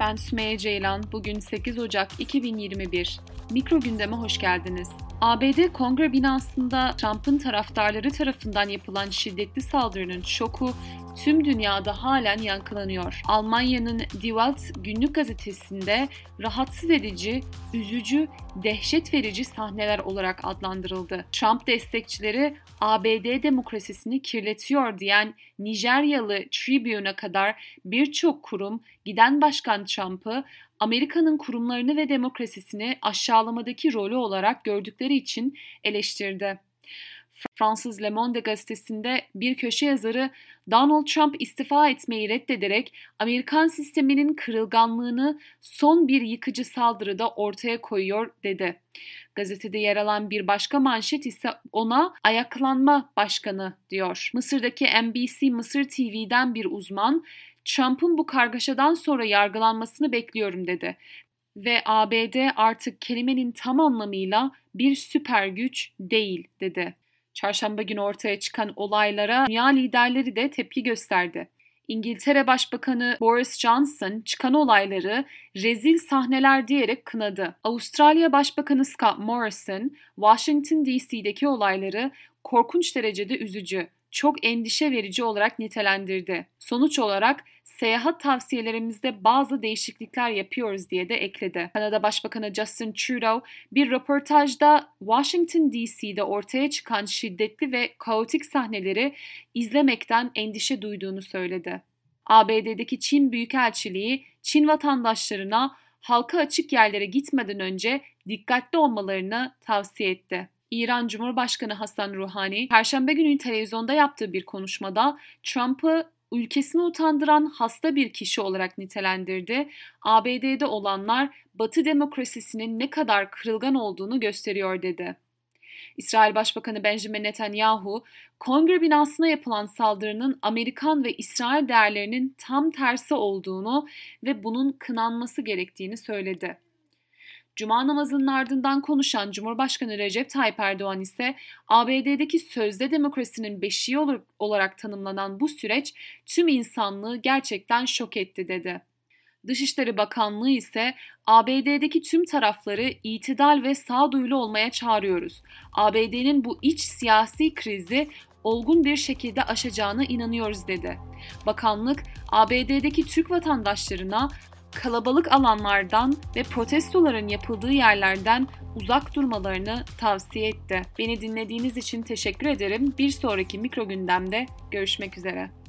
Ben Sümeyye Ceylan. Bugün 8 Ocak 2021. Mikro gündeme hoş geldiniz. ABD Kongre binasında Trump'ın taraftarları tarafından yapılan şiddetli saldırının şoku tüm dünyada halen yankılanıyor. Almanya'nın Die Welt günlük gazetesinde rahatsız edici, üzücü, dehşet verici sahneler olarak adlandırıldı. Trump destekçileri ABD demokrasisini kirletiyor diyen Nijeryalı Tribune'a kadar birçok kurum giden başkan Trump'ı Amerika'nın kurumlarını ve demokrasisini aşağılamadaki rolü olarak gördükleri için eleştirdi. Fransız Le Monde gazetesinde bir köşe yazarı Donald Trump istifa etmeyi reddederek Amerikan sisteminin kırılganlığını son bir yıkıcı saldırıda ortaya koyuyor dedi. Gazetede yer alan bir başka manşet ise ona ayaklanma başkanı diyor. Mısır'daki NBC Mısır TV'den bir uzman Trump'ın bu kargaşadan sonra yargılanmasını bekliyorum dedi ve ABD artık kelimenin tam anlamıyla bir süper güç değil dedi. Çarşamba günü ortaya çıkan olaylara dünya liderleri de tepki gösterdi. İngiltere Başbakanı Boris Johnson çıkan olayları rezil sahneler diyerek kınadı. Avustralya Başbakanı Scott Morrison, Washington DC'deki olayları korkunç derecede üzücü, çok endişe verici olarak nitelendirdi. Sonuç olarak seyahat tavsiyelerimizde bazı değişiklikler yapıyoruz diye de ekledi. Kanada Başbakanı Justin Trudeau bir röportajda Washington DC'de ortaya çıkan şiddetli ve kaotik sahneleri izlemekten endişe duyduğunu söyledi. ABD'deki Çin Büyükelçiliği Çin vatandaşlarına halka açık yerlere gitmeden önce dikkatli olmalarını tavsiye etti. İran Cumhurbaşkanı Hasan Ruhani, Perşembe günü televizyonda yaptığı bir konuşmada Trump'ı ülkesini utandıran hasta bir kişi olarak nitelendirdi. ABD'de olanlar Batı demokrasisinin ne kadar kırılgan olduğunu gösteriyor dedi. İsrail Başbakanı Benjamin Netanyahu, kongre binasına yapılan saldırının Amerikan ve İsrail değerlerinin tam tersi olduğunu ve bunun kınanması gerektiğini söyledi. Cuma namazının ardından konuşan Cumhurbaşkanı Recep Tayyip Erdoğan ise ABD'deki sözde demokrasinin beşiği olarak tanımlanan bu süreç tüm insanlığı gerçekten şok etti dedi. Dışişleri Bakanlığı ise ABD'deki tüm tarafları itidal ve sağduyulu olmaya çağırıyoruz. ABD'nin bu iç siyasi krizi olgun bir şekilde aşacağına inanıyoruz dedi. Bakanlık ABD'deki Türk vatandaşlarına kalabalık alanlardan ve protestoların yapıldığı yerlerden uzak durmalarını tavsiye etti. Beni dinlediğiniz için teşekkür ederim. Bir sonraki mikro gündemde görüşmek üzere.